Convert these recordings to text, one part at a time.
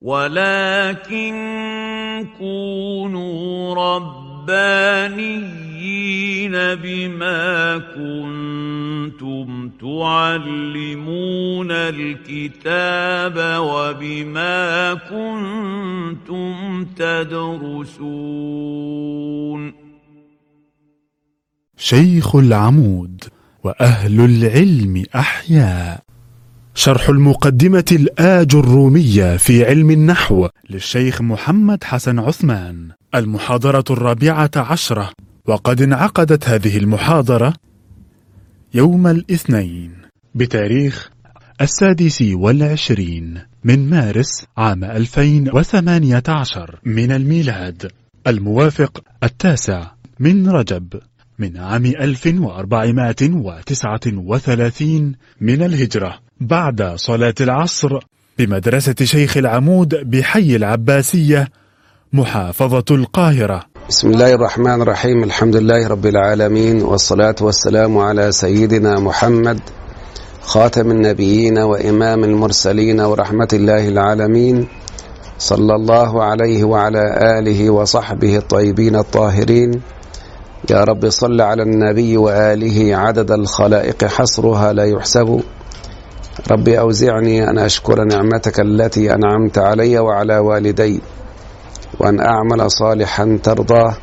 ولكن كونوا ربانيين بما كنتم تعلمون الكتاب وبما كنتم تدرسون. شيخ العمود وأهل العلم أحياء. شرح المقدمة الآج الرومية في علم النحو للشيخ محمد حسن عثمان. المحاضرة الرابعة عشرة. وقد انعقدت هذه المحاضرة يوم الاثنين بتاريخ السادس والعشرين من مارس عام 2018 من الميلاد. الموافق التاسع من رجب من عام 1439 من الهجرة. بعد صلاة العصر بمدرسة شيخ العمود بحي العباسية محافظة القاهرة. بسم الله الرحمن الرحيم الحمد لله رب العالمين والصلاة والسلام على سيدنا محمد خاتم النبيين وإمام المرسلين ورحمة الله العالمين صلى الله عليه وعلى آله وصحبه الطيبين الطاهرين. يا رب صل على النبي وآله عدد الخلائق حصرها لا يحسب. ربي أوزعني أن أشكر نعمتك التي أنعمت علي وعلى والدي وأن أعمل صالحا ترضاه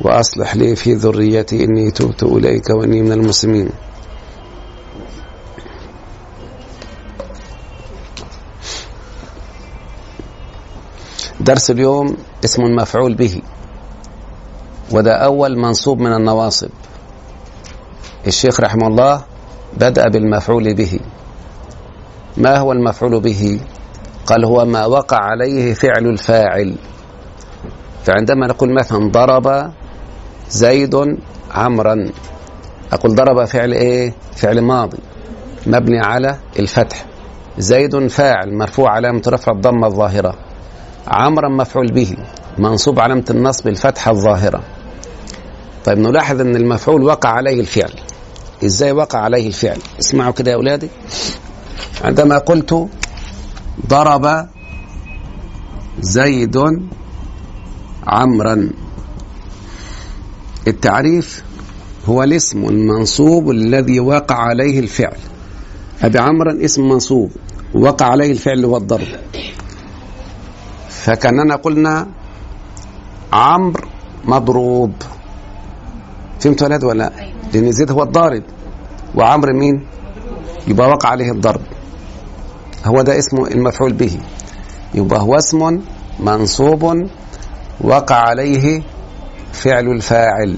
وأصلح لي في ذريتي إني تبت إليك وإني من المسلمين. درس اليوم اسم مفعول به وده أول منصوب من النواصب. الشيخ رحمه الله بدأ بالمفعول به. ما هو المفعول به؟ قال هو ما وقع عليه فعل الفاعل. فعندما نقول مثلا ضرب زيد عمرا أقول ضرب فعل إيه؟ فعل ماضي مبني على الفتح. زيد فاعل مرفوع علامة رفع الضمة الظاهرة. عمرا مفعول به منصوب علامة النصب الفتحة الظاهرة. طيب نلاحظ إن المفعول وقع عليه الفعل. إزاي وقع عليه الفعل؟ اسمعوا كده يا أولادي. عندما قلت ضرب زيد عمرا التعريف هو الاسم المنصوب الذي وقع عليه الفعل أبي عمرا اسم منصوب وقع عليه الفعل والضرب فكأننا قلنا عمرو مضروب فهمت ولا لا؟ لأن زيد هو الضارب وعمرو مين؟ يبقى وقع عليه الضرب. هو ده اسمه المفعول به. يبقى هو اسم منصوب وقع عليه فعل الفاعل.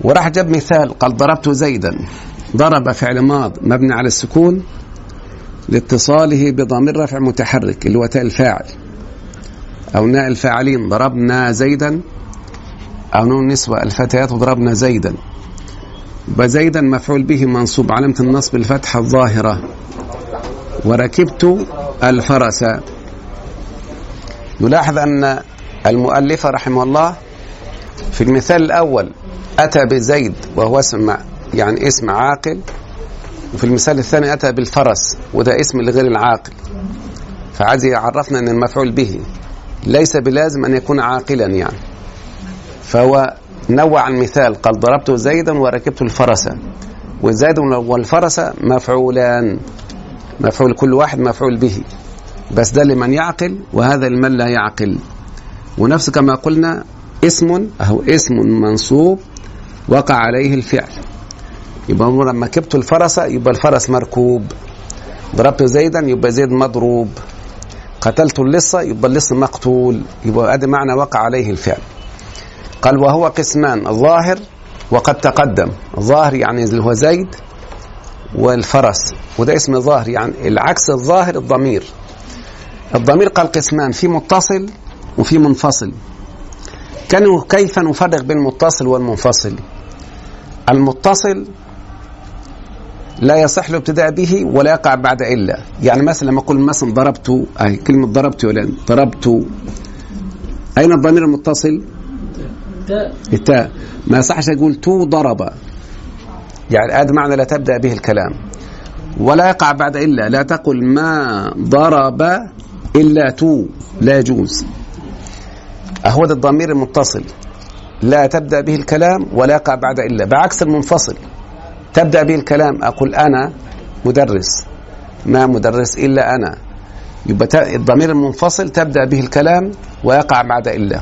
وراح جاب مثال قال ضربت زيدا. ضرب فعل ماض مبني على السكون لاتصاله بضمير رفع متحرك اللي هو تاء الفاعل. أو ناء الفاعلين ضربنا زيدا. أو نون نسوة الفتيات ضربنا زيدا. وزيدا مفعول به منصوب علامة النصب الفتحة الظاهرة. وركبت الفرس. نلاحظ أن المؤلف رحمه الله في المثال الأول أتى بزيد وهو اسم يعني اسم عاقل. وفي المثال الثاني أتى بالفرس وده اسم لغير العاقل. فعايز يعرفنا أن المفعول به ليس بلازم أن يكون عاقلا يعني. فهو نوع المثال. قال ضربت زيدا وركبت الفرس. وزيد والفرس مفعولان. مفعول كل واحد مفعول به. بس ده لمن يعقل وهذا لمن لا يعقل. ونفس كما قلنا اسم أهو اسم منصوب وقع عليه الفعل. يبقى لما ركبت الفرس يبقى الفرس مركوب. ضربت زيدا يبقى زيد مضروب. قتلت اللص يبقى اللص مقتول. يبقى أدي معنى وقع عليه الفعل. قال وهو قسمان ظاهر وقد تقدم. ظاهر يعني اللي هو زيد والفرس وده اسم ظاهر يعني العكس الظاهر الضمير. الضمير قال قسمان في متصل وفي منفصل. كانوا كيف نفرق بين المتصل والمنفصل؟ المتصل لا يصح الابتداء به ولا يقع بعد إلا. يعني مثلا لما أقول مثلا ضربت أي كلمة ضربت ولا ضربت أين الضمير المتصل؟ التاء؟ ما يصحش أقول تو ضرب. يعني هذا معنى لا تبدأ به الكلام. ولا يقع بعد إلا لا تقل ما ضرب إلا تو. لا يجوز. أهو ده الضمير المتصل. لا تبدأ به الكلام ولا يقع بعد إلا. بعكس المنفصل. تبدأ به الكلام. أقول أنا مدرس. ما مدرس إلا أنا. يبقى الضمير المنفصل تبدأ به الكلام ويقع بعد إلا.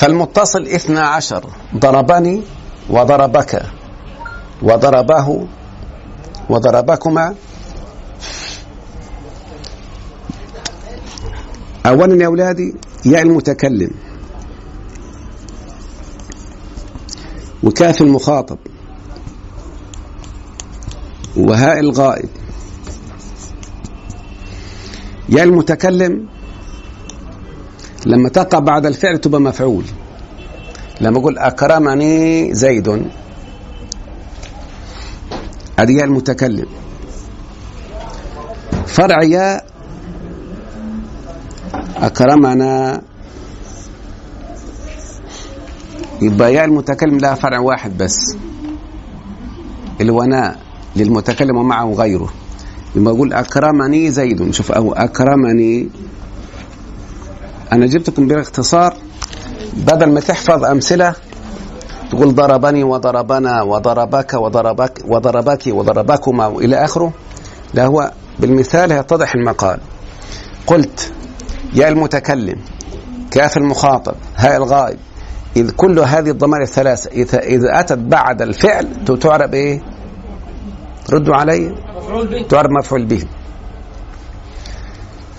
فالمتصل اثنا عشر. ضربني وضربك. وضربه وضربكما. أولا يا أولادي ياء المتكلم. وكاف المخاطب. وهاء الغائب. يا المتكلم لما تقع بعد الفعل تبقى مفعول. لما أقول أكرمني زيد يا المتكلم. فرع يا أكرمنا. يبقى يا المتكلم لها فرع واحد بس. اللي هو ناء للمتكلم ومعه غيره. لما أقول أكرمني زيد. شوف أو أكرمني أنا جبتكم باختصار بدل ما تحفظ أمثلة تقول ضربني وضربنا وضربك وضربك وضربك وضربكما وإلى آخره. لا هو بالمثال يتضح المقال. قلت يا المتكلم كاف المخاطب هاء الغائب إذ كل هذه الضمائر الثلاثة إذا, إذا أتت بعد الفعل تعرب إيه؟ ردوا علي. تعرب مفعول به.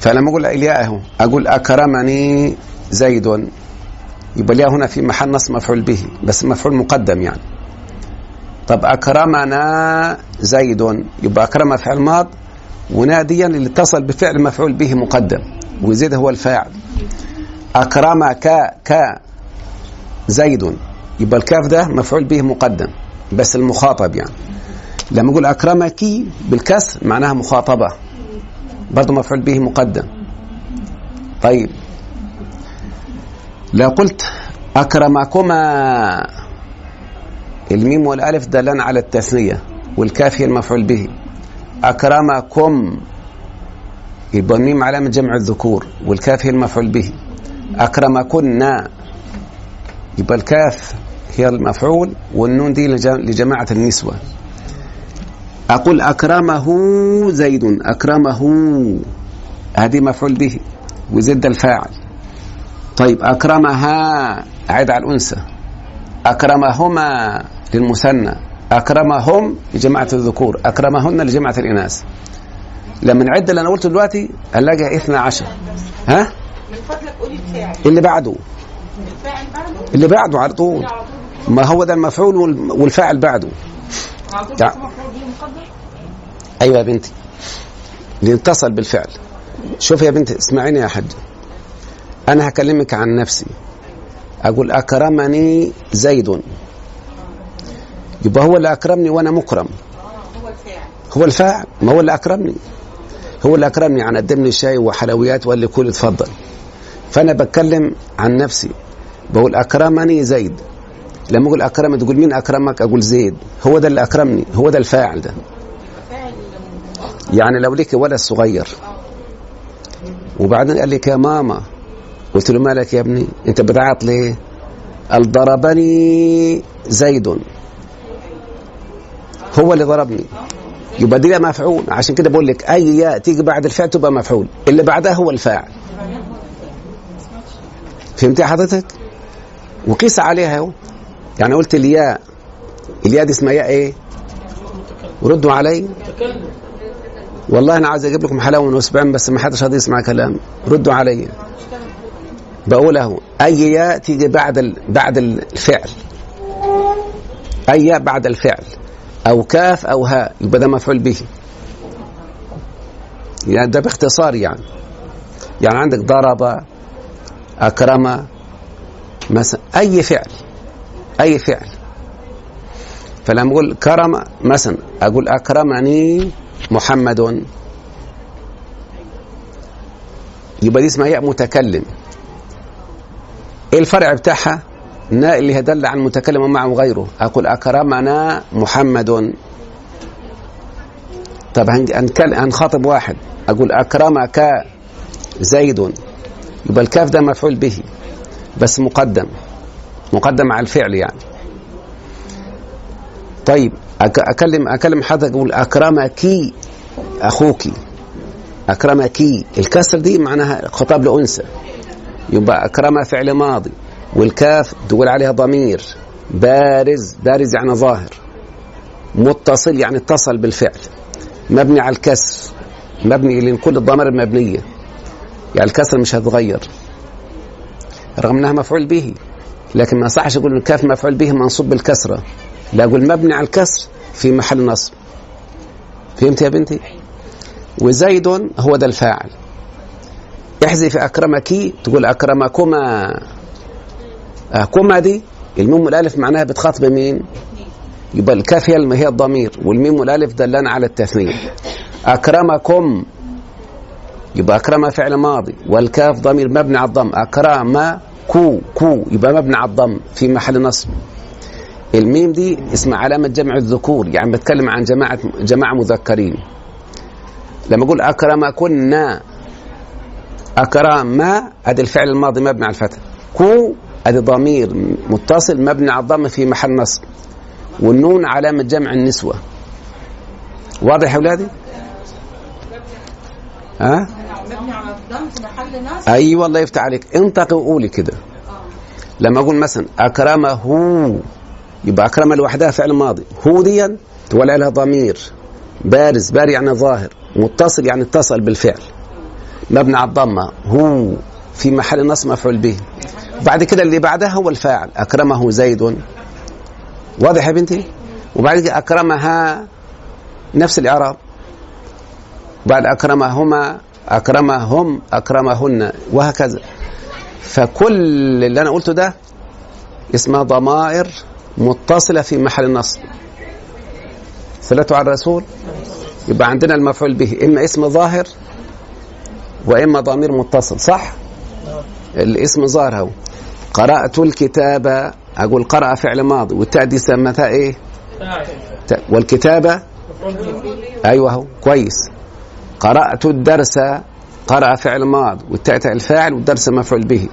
فلما أقول الياء أهو أقول أكرمني زيد. يبقى الياء هنا في محل نصب مفعول به بس مفعول مقدم يعني. طب أكرمنا زيد. يبقى أكرم فعل ماض وناديا اللي اتصل بفعل مفعول به مقدم وزيد هو الفاعل. أكرمك ك زيد. يبقى الكاف ده مفعول به مقدم بس المخاطب يعني. لما أقول أكرمك بالكسر معناها مخاطبة. برضه مفعول به مقدم. طيب. لو قلت أكرمكما. الميم والألف دلان على التثنية والكاف هي المفعول به. أكرمكم. يبقى الميم علامة جمع الذكور والكاف هي المفعول به. اكرمكن يبقى الكاف هي المفعول والنون دي لج- لجماعة النسوة. أقول أكرمه زيد أكرمه. هذه مفعول به وزد الفاعل. طيب أكرمها أعيد على الأنثى. أكرمهما للمثنى. أكرمهم لجماعة الذكور. أكرمهن لجماعة الإناث. لما نعد اللي أنا قلته دلوقتي هنلاقي 12 ها؟ من فضلك قولي الفاعل اللي بعده الفاعل بعده. اللي بعده على طول. ما هو ده المفعول وال- والفاعل بعده. تع- أيوه يا بنتي. لنتصل بالفعل. شوف يا بنتي اسمعيني يا حاج. أنا هكلمك عن نفسي. أقول أكرمني زيد. يبقى هو اللي أكرمني وأنا مكرم. هو الفاعل. هو الفاعل. ما هو اللي أكرمني. هو اللي أكرمني عن قدم لي شاي وحلويات وقال لي كل اتفضل. فأنا بتكلم عن نفسي. بقول أكرمني زيد. لما أقول اكرمني تقول مين أكرمك؟ أقول زيد. هو ده اللي أكرمني هو ده الفاعل ده. يعني لو ليك ولد صغير وبعدين قال لك يا ماما قلت له مالك يا ابني؟ أنت بتعيط ليه؟ قال ضربني زيد. هو اللي ضربني. يبقى دي مفعول. عشان كده بقول لك أي ياء تيجي بعد الفعل تبقى مفعول. اللي بعدها هو الفاعل. فهمت يا حضرتك؟ وقيس عليها يعني قلت الياء الياء دي اسمها ياء إيه؟ ردوا علي؟ والله أنا عايز أجيب لكم حلاوة من أسبوعين بس ما حدش راضي يسمع كلام. ردوا علي. بقول أهو أي ياء تيجي بعد ال... بعد الفعل. أي ياء بعد الفعل. أو كاف أو هاء يبقى ده مفعول به. يعني ده باختصار يعني. يعني عندك ضرب أكرم مثلا أي فعل. أي فعل. فلما أقول كرم مثلا أقول أكرمني محمد. يبقى دي اسمها ياء متكلم. إيه الفرع بتاعها؟ ناء اللي هدل عن المتكلم ومعه غيره. أقول أكرمنا محمد. طب هنخاطب واحد. أقول أكرمك زيد. يبقى الكاف ده مفعول به بس مقدم. مقدم على الفعل يعني. طيب أكلم أكلم حضرتك أقول أكرمك أخوك. أكرمك. الكسر دي معناها خطاب لأنثى. يبقى أكرم فعل ماضي والكاف تقول عليها ضمير بارز بارز يعني ظاهر. متصل يعني اتصل بالفعل. مبني على الكسر مبني لأن كل الضمائر المبنيه يعني الكسر مش هتغير رغم إنها مفعول به. لكن ما صحش أقول الكاف مفعول به منصوب بالكسرة. لا أقول مبني على الكسر في محل نصب. فهمت يا بنتي؟ وزيد هو ده الفاعل. احذف أكرمك تقول أكرمكما. آه، كما دي الميم والألف معناها بتخاطب مين؟ يبقى الكاف هي هي الضمير والميم والألف دلان على التثنية. أكرمكم يبقى أكرم فعل ماضي والكاف ضمير مبني على الضم. أكرم كو كو. يبقى مبني على الضم في محل نصب. الميم دي اسمها علامة جمع الذكور يعني بتكلم عن جماعة جماعة مذكرين. لما أقول اكرمكن اكرم ادي الفعل الماضي مبني على الفتح. كو ادي ضمير متصل مبني على الضم في محل نصب. والنون علامة جمع النسوة. واضح يا أولادي؟ ها؟ مبني على الضم في محل نصب أيوه الله يفتح عليك. انطقي وقولي كده. لما أقول مثلا أكرمه يبقى اكرم لوحدها فعل ماضي. هو ديا تولى لها ضمير بارز بار يعني ظاهر متصل يعني اتصل بالفعل. مبني على الضمة هو في محل نصب مفعول به. بعد كده اللي بعدها هو الفاعل. أكرمه زيد. واضح يا بنتي؟ وبعد كده أكرمها نفس الإعراب. بعد أكرمهما أكرمهم أكرمهن وهكذا. فكل اللي أنا قلته ده اسمها ضمائر متصلة في محل نصب صلاه على الرسول؟ يبقى عندنا المفعول به إما اسم ظاهر وإما ضمير متصل صح؟ الاسم ظاهر هو قرأت الكتاب أقول قرأ فعل ماضي والتاء دي سمتها تاء. والكتابه أيوه هو كويس. قرأت الدرس قرأ فعل ماض والتاء تاء الفاعل والدرس مفعول به.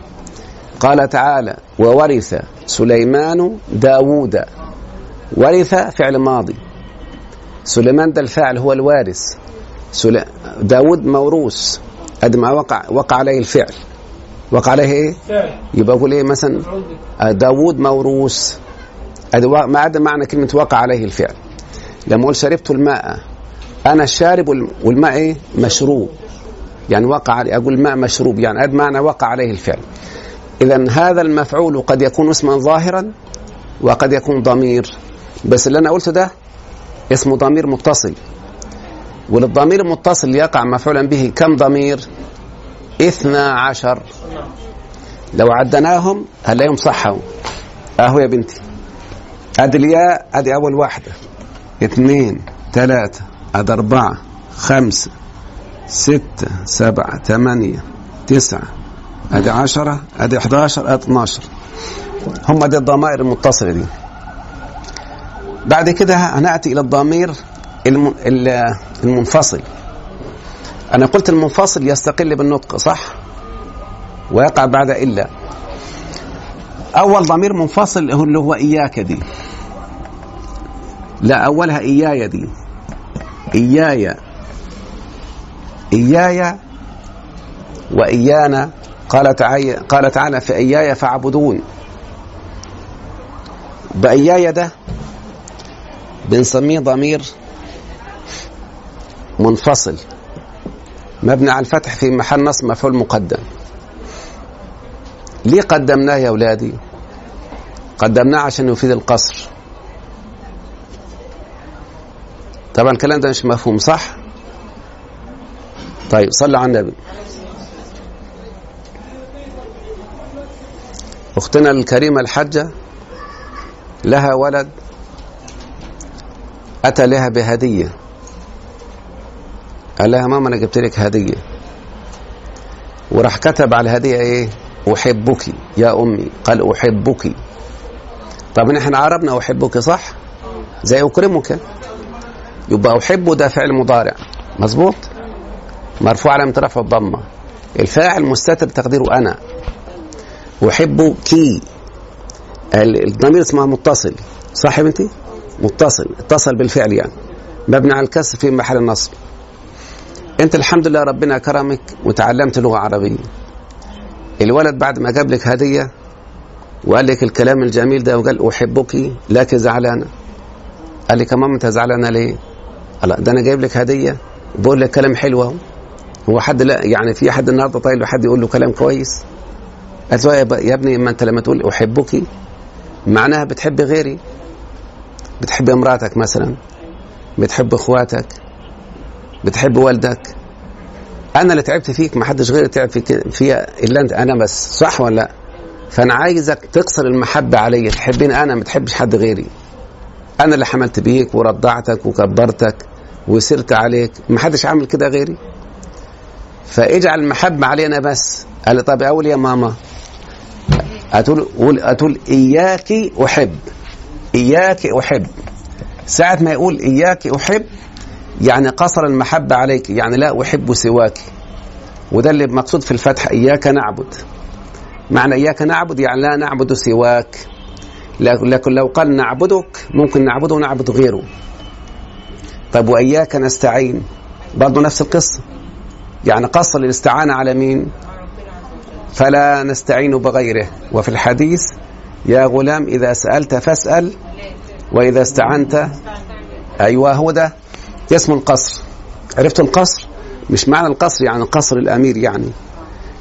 قال تعالى وورث سليمان داوود. ورث فعل ماضي. سليمان ده الفاعل هو الوارث. سل... داود موروث. قد ما وقع وقع عليه الفعل. وقع عليه إيه؟ يبقى أقول إيه مثلا؟ آه، داود موروث. ما عدا معنى كلمة وقع عليه الفعل. لما أقول شربت الماء أنا الشارب والم- والماء إيه؟ مشروب. يعني وقع أقول الماء مشروب يعني اد معنى وقع عليه الفعل. اذا هذا المفعول قد يكون اسما ظاهرا وقد يكون ضمير. بس اللي أنا قلته ده اسمه ضمير متصل. وللضمير المتصل يقع مفعولا به كم ضمير؟ اثنا عشر. لو عدناهم هنلاقيهم صحوا أهو يا بنتي. ادي الياء أدي أول واحدة. اثنين ثلاثة. ادي أربعة خمسة ستة سبعة ثمانية تسعة ادي عشرة ادي 11 ادي 12 هم دي الضمائر المتصلة دي. بعد كده هنأتي إلى الضمير الم- ال- المنفصل. أنا قلت المنفصل يستقل بالنطق صح؟ ويقع بعد إلا. أول ضمير منفصل اللي هو إياك دي. لا أولها إياي دي. إياي. إياي وإيانا قال تعالى قال تعالى في إياي فاعبدون. بإياي ده بنسميه ضمير منفصل مبني على الفتح في محل نصب مفعول مقدم. ليه قدمناه يا أولادي؟ قدمناه عشان يفيد القصر. طبعا الكلام ده مش مفهوم صح؟ طيب صلى على النبي. أختنا الكريمة الحجة لها ولد أتى لها بهدية. قال لها ماما أنا جبت لك هدية. وراح كتب على الهدية إيه؟ أحبك يا أمي. قال أحبك. طب إحنا عربنا أحبك صح؟ زي أكرمك. يبقى أحب ده فعل مضارع. مظبوط؟ مرفوع علامه رفع الضمة. الفاعل مستتر تقديره أنا. أحب كي. ال- الضمير اسمها متصل. صح يا بنتي متصل. اتصل بالفعل يعني. مبني على الكسر في محل النصب. أنت الحمد لله ربنا كرمك وتعلمت لغة عربية. الولد بعد ما جاب لك هدية وقال لك الكلام الجميل ده وقال أحبك لك زعلانة. قال لك يا ماما أنت زعلانة ليه؟ لا ده أنا جايب لك هدية وبقول لك كلام حلو أهو. هو حد لا يعني في حد النهارده طايل حد يقول له كلام كويس؟ قالت له يا ابني ما أنت لما تقول أحبك معناها بتحب غيري. بتحب امرأتك مثلا بتحب أخواتك بتحب والدك. أنا اللي تعبت فيك ما حدش غيري تعب فيك فيها إلا أنت أنا بس صح ولا لا؟ فأنا عايزك تكسر المحبة عليا تحبني أنا ما تحبش حد غيري. أنا اللي حملت بيك ورضعتك وكبرتك وسرت عليك. ما حدش عامل كده غيري. فاجعل المحبه علي أنا بس. قال لي طب أقول يا ماما. أتقول قول أتقول إياك أحب. إياك أحب. ساعة ما يقول إياك أحب يعني قصر المحبة عليك. يعني لا أحب سواك. وده اللي مقصود في الفتح. إياك نعبد. معنى إياك نعبد يعني لا نعبد سواك. لكن لو قال نعبدك ممكن نعبده ونعبد غيره. طب وإياك نستعين. برضه نفس القصة. يعني قصر الاستعانة على مين؟ فلا نستعين بغيره. وفي الحديث يا غلام إذا سألت فاسأل وإذا استعنت أيوة هو ده. اسمه القصر. عرفت القصر؟ مش معنى القصر يعني قصر الأمير يعني.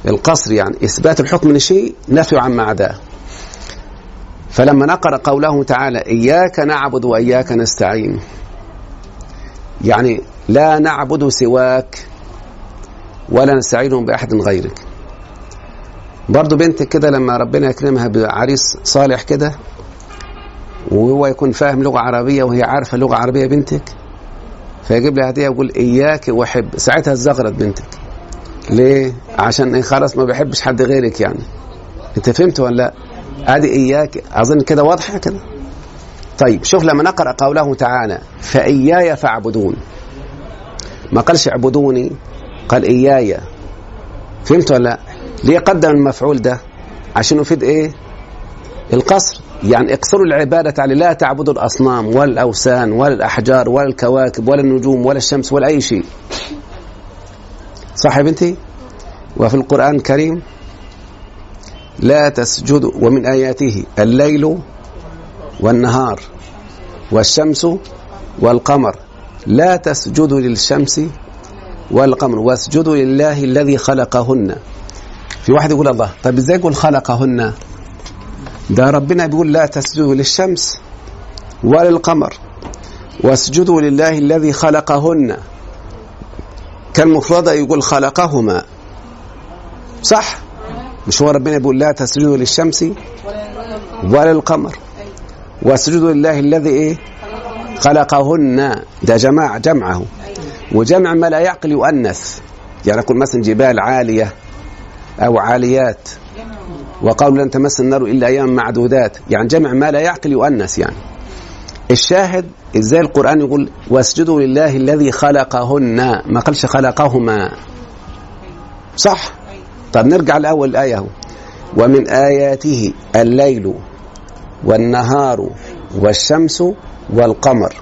القصر يعني إثبات الحكم لشيء نفي عما عداه. فلما نقرأ قوله تعالى إياك نعبد وإياك نستعين يعني لا نعبد سواك ولا نستعين بأحد غيرك برضو بنتك كده لما ربنا يكرمها بعريس صالح كده وهو يكون فاهم لغة عربية وهي عارفة لغة عربية بنتك فيجيب لها هدية ويقول إياك وأحب ساعتها زغرت بنتك ليه؟ عشان خلاص ما بيحبش حد غيرك يعني أنت فهمت ولا لا؟ ادي إياك أظن كده واضحة كده؟ طيب شوف لما نقرأ قوله تعالى فإياي فاعبدون. ما قالش اعبدوني قال إياي. فهمت ولا لا؟ ليه قدم المفعول ده؟ عشان يفيد إيه؟ القصر. يعني اقصروا العبادة على لا تعبدوا الأصنام ولا الأوثان ولا الأحجار ولا الكواكب ولا النجوم ولا الشمس ولا أي شيء. صح يا بنتي؟ وفي القرآن الكريم لا تسجدوا ومن آياته الليل والنهار والشمس والقمر. لا تسجدوا للشمس والقمر. واسجدوا لله الذي خلقهن. في واحد يقول الله طب إزاي يقول خلقهن؟ ده ربنا بيقول لا تسجدوا للشمس ولا واسجدوا لله الذي خلقهن. كان مفرد يقول خلقهما. صح؟ مش هو ربنا بيقول لا تسجدوا للشمس ولا للقمر. واسجدوا لله الذي إيه؟ خلقهن. ده جماعة جمعه. وجمع ما لا يعقل يؤنث. يعني يقول مثلا جبال عالية أو عاليات. وقالوا لن تمس النار إلا أيام معدودات. يعني جمع ما لا يعقل يؤنس يعني. الشاهد إزاي القرآن يقول واسجدوا لله الذي خلقهن. ما قالش خلقهما. صح؟ طب نرجع لأول الآية هو ومن آياته الليل والنهار والشمس والقمر.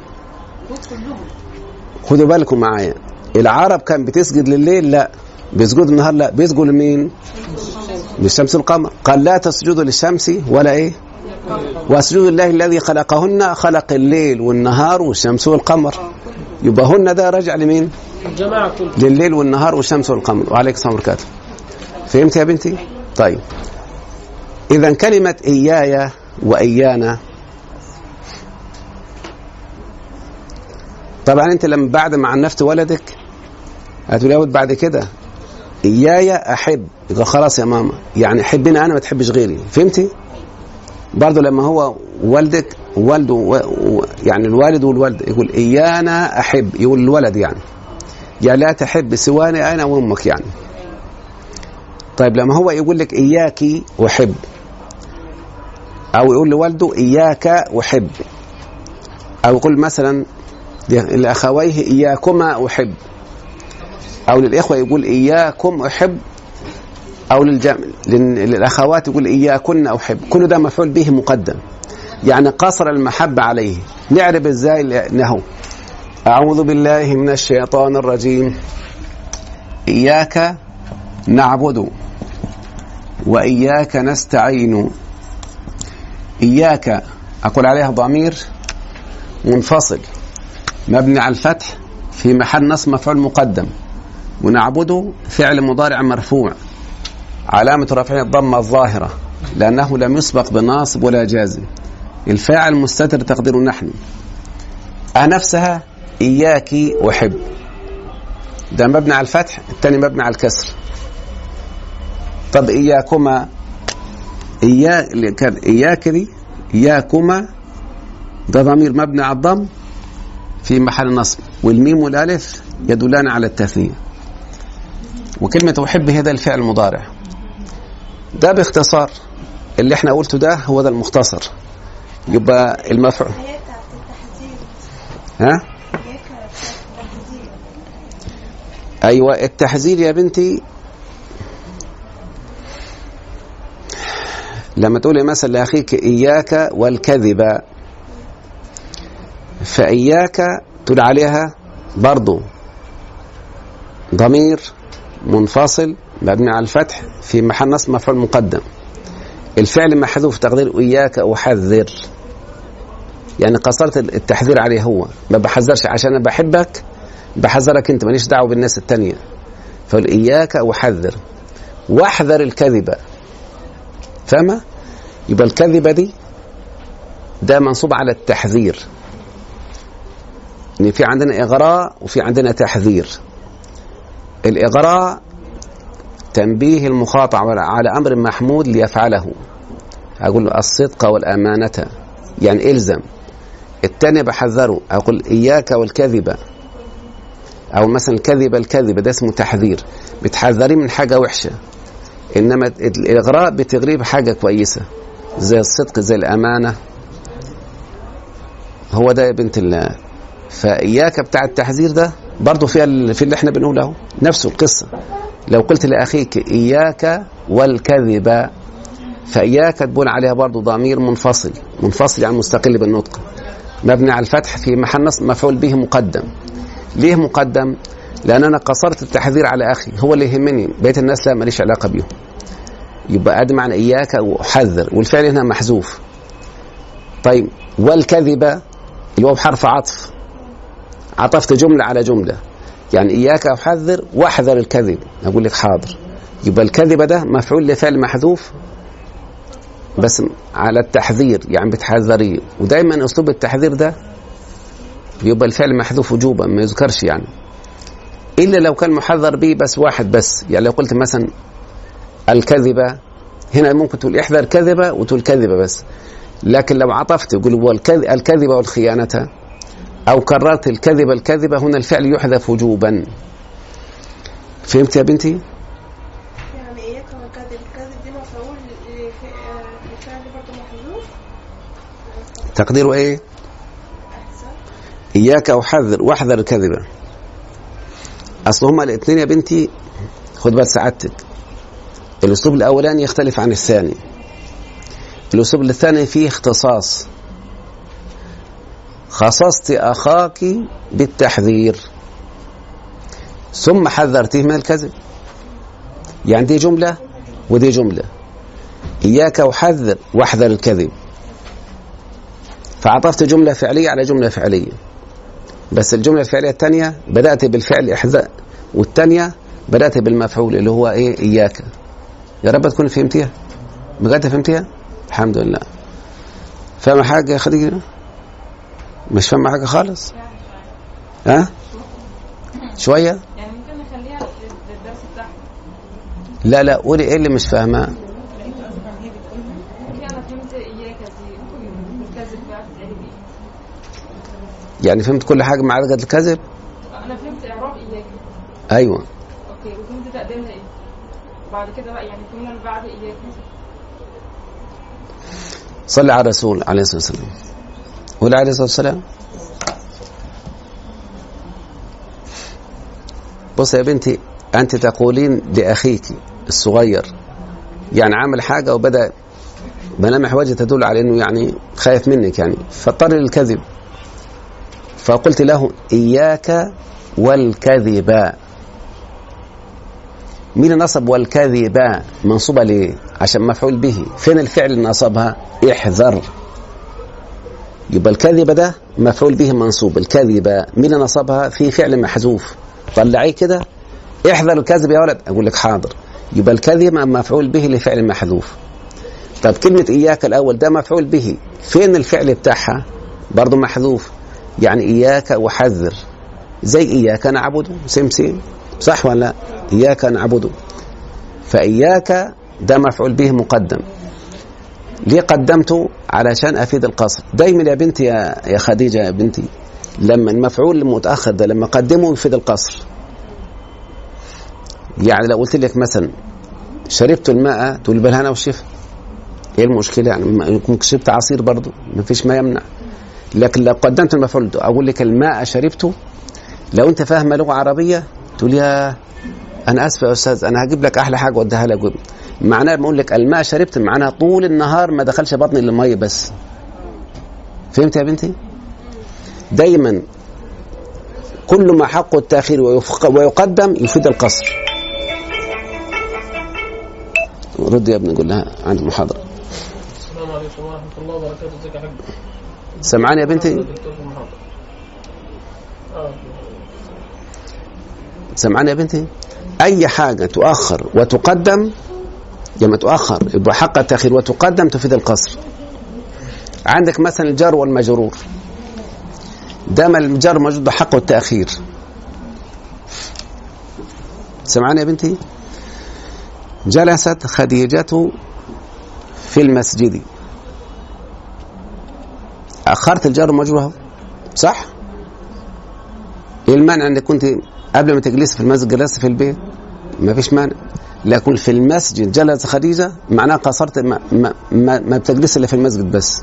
خدوا بالكم معايا. العرب كان بتسجد لليل؟ لا. بيسجدوا النهار لا. بيسجدوا لمين؟ للشمس والقمر. قال لا تسجدوا للشمس ولا إيه؟ واسجدوا لله الذي خلقهن خلق الليل والنهار والشمس والقمر. يبقى هن ده راجع لمين؟ لليل والنهار والشمس والقمر. وعليك السلام وبركاته فهمت يا بنتي؟ طيب. إذا كلمة إياي وإيانا طبعا أنت لما بعد ما عنفت ولدك هتقول يا بعد كده. إياي أحب. يبقى خلاص يا ماما. يعني حبني أنا ما تحبش غيري. فهمتي؟ برضه لما هو والدك والده و... و... يعني الوالد والوالد يقول إيانا أحب. يقول الولد يعني. يا لا تحب سواني أنا وأمك يعني. طيب لما هو يقول لك إياك احب أو يقول لوالده إياك احب أو يقول مثلا لأخويه إياكما أحب أو للإخوة يقول إياكم أحب أو للجمع للأخوات يقول إياكن أحب كل ده مفعول به مقدم. يعني قصر المحبة عليه. نعرف إزاي لأنه. أعوذ بالله من الشيطان الرجيم. إياك نعبد وإياك نستعين. إياك أقول عليها ضمير منفصل مبني على الفتح في محل نصب مفعول مقدم ونعبده فعل مضارع مرفوع علامة رفعه الضمة الظاهرة لأنه لم يسبق بناصب ولا جازم. الفاعل مستتر تقدير نحن. نفسها إياك أحب. ده مبني على الفتح الثاني مبني على الكسر. طب إياكما إياك كان إياك دي إياكما ده ضمير مبني على الضم في محل نصب والميم والألف يدلان على التثنية. وكلمة أحب هذا الفعل المضارع. ده باختصار اللي إحنا قلته ده هو ده المختصر. يبقى المفعول. ها؟ أيوه التحذير يا بنتي لما تقولي مثلا لأخيك إياك والكذب فإياك تقول عليها برضو. ضمير منفصل مبني على الفتح في محل نصب مفعول مقدم. الفعل محذوف تقدير إياك أحذر. يعني قصرت التحذير عليه هو. ما بحذرش عشان أنا بحبك بحذرك أنت ماليش دعوة بالناس التانية. فقل إياك أحذر. واحذر الكذبه فاهمه يبقى الكذبة دي ده منصوب على التحذير. إن في عندنا إغراء وفي عندنا تحذير. الإغراء تنبيه المخاطب على أمر محمود ليفعله. أقول له الصدق والأمانة يعني إلزم. الثاني بحذره أقول إياك والكذبة. أو مثلا الكذبه الكذبه ده اسمه تحذير. بتحذريه من حاجة وحشة. إنما الإغراء بتغريه بحاجه كويسة زي الصدق زي الأمانة. هو ده يا بنت الله. فإياك بتاع التحذير ده برضه فيها في اللي إحنا بنقوله نفسه القصة. لو قلت لأخيك إياك والكذب فإياك تبون عليها برضه ضمير منفصل منفصل يعني مستقل بالنطق. مبني على الفتح في محل نصب مفعول به مقدم. ليه مقدم؟ لأن أنا قصرت التحذير على أخي هو اللي يهمني. بقية الناس لا ماليش علاقة بيهم. يبقى ادي معنى إياك واحذر والفعل هنا محذوف. طيب والكذبه اللي هو بحرف عطف. عطفت جملة على جملة. يعني إياك أحذر وأحذر الكذب. أقول لك حاضر. يبقى الكذبه ده مفعول لفعل محذوف بس على التحذير. يعني بتحذريه ودايما أسلوب التحذير ده يبقى الفعل محذوف وجوبا ما يذكرش يعني. إلا لو كان محذر به بس واحد بس. يعني لو قلت مثلا الكذبة. هنا ممكن تقول احذر كذبة وتقول كذبة بس. لكن لو عطفت يقول هو الكذبة والخيانة. أو كررت الكذبة الكذبة هنا الفعل يحذف وجوبا. فهمت يا بنتي؟ يعني الكذب دي مفعول لفعل برضه محذوف. تقديره إيه؟ إياك احذر واحذر الكذبة. أصل هما الاثنين يا بنتي خد بال سعادتك. الأسلوب الاولاني يختلف عن الثاني. الأسلوب الثاني فيه اختصاص. خصصت أخاك بالتحذير. ثم حذرته من الكذب. يعني دي جملة ودي جملة. إياك احذر واحذر الكذب. فعطفت جملة فعلية على جملة فعلية. بس الجملة الفعلية الثانية بدأت بالفعل إحذاء والثانية بدأت بالمفعول اللي هو إيه؟ إياك. يا رب تكون فهمتيها. بجد فهمتيها؟ الحمد لله. فاهمه حاجة يا خديجة؟ مش فاهمه حاجة خالص؟ ها؟ شوية؟ يعني ممكن نخليها للدرس بتاعنا لا لا قولي إيه اللي مش إيه يعني فهمت كل حاجة ما عدا الكذب أنا فهمت إعراب إياك. أيوه. بعد كده بقى يعني كنا بعد إياك. صلي على الرسول عليه الصلاة والسلام. ولا عليه الصلاة والسلام. بص يا بنتي أنت تقولين لأخيك الصغير يعني عامل حاجة وبدأ ملامح وجهه تدل على إنه يعني خايف منك يعني فاضطر للكذب. فقلت له إياك والكذب. مين نصب والكذب منصوبة ليه عشان مفعول به؟ فين الفعل اللي نصبها؟ احذر. يبقى الكذب ده مفعول به منصوب. الكذب مين اللي نصبها؟ في فعل محذوف. طلعيه كده. احذر الكذب يا ولد. أقول لك حاضر. يبقى الكذب مفعول به لفعل محذوف. طب كلمة إياك الأول ده مفعول به. فين الفعل بتاعها؟ برضه محذوف. يعني إياك وحذر زي إياك نعبد سم سم صح ولا لا؟ إياك نعبد. فإياك ده مفعول به مقدم. ليه قدمته علشان أفيد القصر. دايما يا بنتي يا, يا خديجة يا بنتي لما المفعول المتأخر ده لما قدمه يفيد القصر. يعني لو قلت لك مثلا شربت الماء تقول بالهنا والشفا إيه المشكلة؟ يعني يكون شربت عصير برضه ما فيش ما يمنع. لكن لو قدمت المفعول أقول لك الماء شربته لو أنت فاهمه لغة عربية تقول يا أنا آسف يا أستاذ أنا هجيب لك أحلى حاجة وأديها لك. معناها بقول لك الماء شربت معناها طول النهار ما دخلش بطني إلا المية بس. فهمت يا بنتي؟ دايما كل ما حقه التأخير ويقدم يفيد القصر. رد يا ابني قول لها عندي محاضره السلام عليكم ورحمة الله وبركاته ازيك يا حاج سمعاني يا بنتي؟ آه. سمعاني يا بنتي؟ أي حاجة تؤخر وتقدم لما تؤخر يبقى حق التأخير وتقدم تفيد القصر. عندك مثلا الجار والمجرور. دام الجار موجود حقه التأخير. سمعاني يا بنتي؟ جلست خديجة في المسجد. أخرت الجار والمجرور. صح؟ إيه المانع إنك كنت قبل ما تجلس في المسجد جلست في البيت. ما فيش مانع. لكن في المسجد جلس خديجة معناها قصرت ما, ما, ما, ما بتجلس إلا في المسجد بس.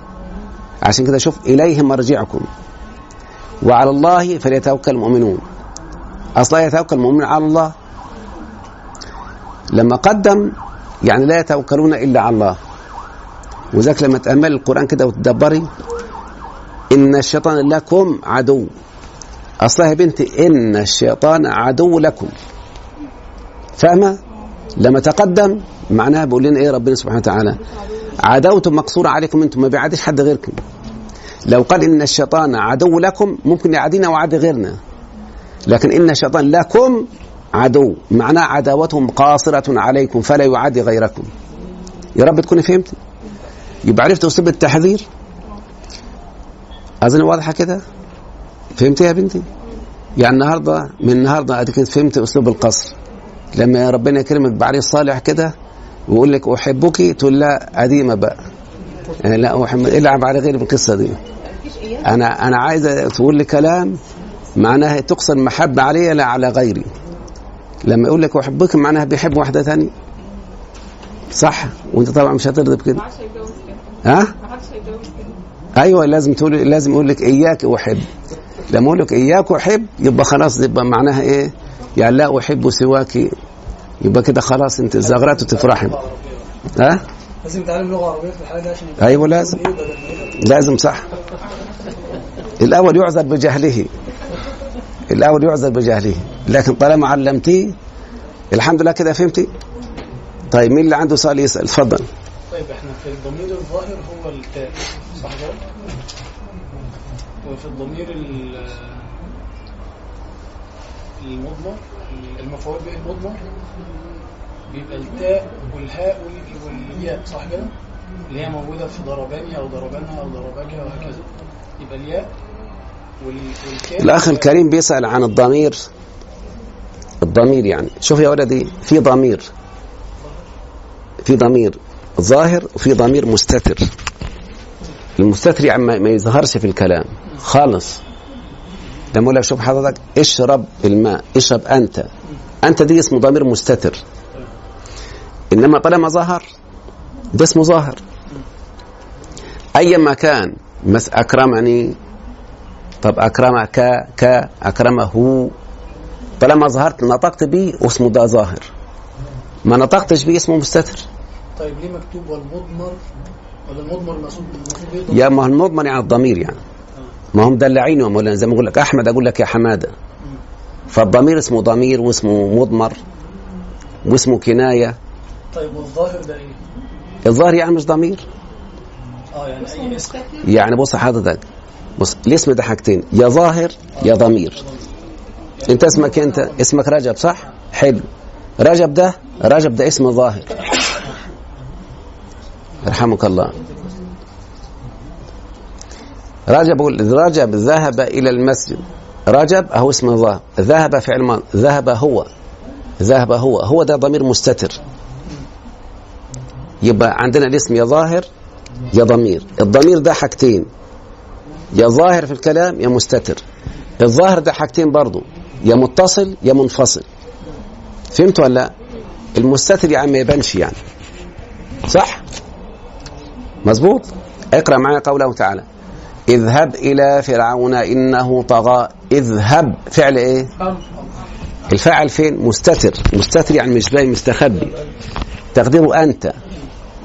عشان كده شوف إليه مرجعكم. وعلى الله فليتوكل المؤمنون. أصلا يتوكل المؤمن على الله. لما قدم يعني لا يتوكلون إلا على الله. وذاك لما تأمل القرآن كده وتدبري إن الشيطان لكم عدو. اصلها يا بنتي إن الشيطان عدو لكم. فاهمة؟ لما تقدم معناها بيقول لنا إيه ربنا سبحانه وتعالى؟ عداوته مقصورة عليكم أنتم ما بيعاديش حد غيركم. لو قال إن الشيطان عدو لكم ممكن يعادينا وعادي غيرنا. لكن إن الشيطان لكم عدو معناه عداوتهم قاصرة عليكم فلا يعادي غيركم. يا رب تكوني فهمتي يبقى عرفت أسلوب التحذير؟ أظن واضحة كده؟ فهمتي يا بنتي؟ يعني النهارده من النهارده اديك فهمت أسلوب القصر. لما ربنا يكرمك بعريس صالح كده ويقول لك أحبك تقول لا قديمة بقى. يعني لا احب العب على غيري بالقصة دي. أنا أنا عايزه تقول لي كلام معناها تقصد محبة علي لا على غيري. لما يقول لك أحبك معناها بيحب واحدة ثانية صح؟ وأنت طبعا مش هترضى بكده. ها؟ أيوه لازم تقول لازم يقول لك إياك أحب. لما أقول لك إياك أحب يبقى خلاص يبقى معناها إيه؟ يعني لا أحب سواك يبقى كده خلاص أنت زغرت وتفرحي ها؟ لازم تعلم لغة عربية في الحالة دي عشان يبقى أيوه لازم. لازم صح. الأول يعذر بجهله. الأول يعذر بجهله. لكن طالما علمتيه الحمد لله كده فهمتي. طيب مين اللي عنده سؤال يسأل؟ اتفضل طيب إحنا في الضمير الظاهر هو التاء صح وفي الضمير ال- المضمر المفعول به المضمر بيبقى التاء والهاء وال- والياء صح كده؟ اللي هي موجودة في ضرباني أو ضربانها أو ضرباك وهكذا يبقى الياء الأخ الكريم بيسأل عن الضمير. الضمير يعني. شوف يا ولدي في ضمير. في ضمير ظاهر وفي ضمير مستتر. المستتر يعني ما يظهرش في الكلام. خالص. لما أقول لك شوف حضرتك اشرب الماء اشرب أنت. أنت دي اسمه ضمير مستتر. إنما طالما ظهر ده اسمه ظاهر. أيما كان مس أكرمني. طب أكرمك ك أكرمه. طالما ظهرت نطقت بيه اسمه ده ظاهر. ما نطقتش بيه اسمه مستتر. طيب ليه مكتوب والمضمر؟ ولا المضمر المقصود يا ما هو المضمن يعني الضمير يعني. ما هم دلعين يا مولانا زي ما أقول لك أحمد أقول لك يا حمادة. فالضمير اسمه ضمير واسمه مضمر واسمه كناية. طيب والظاهر ده إيه؟ الظاهر يعني مش ضمير؟ آه يعني أي اسم. يعني بص حضرتك بص الاسم ده حاجتين يا ظاهر يا ضمير. انت اسمك انت اسمك رجب صح؟ حلو. رجب ده رجب ده اسم ظاهر. يرحمك الله. رجب رجب ذهب إلى المسجد. رجب اهو اسم ظاهر ذهب فعل ماضي ذهب هو. ذهب هو. هو ده ضمير مستتر. يبقى عندنا الاسم يا ظاهر يا ضمير. الضمير ده حاجتين. يا ظاهر في الكلام يا مستتر. الظاهر ده حاجتين برضو. يا متصل يا منفصل. فهمت ولا لا؟ المستتر يا عم ما يبانش يعني. صح؟ مظبوط؟ اقرأ معايا قوله تعالى. اذهب إلى فرعون إنه طغى. اذهب. فعل إيه؟ الفاعل فين؟ مستتر. مستتر يعني مش باين مستخبي. تقديره أنت.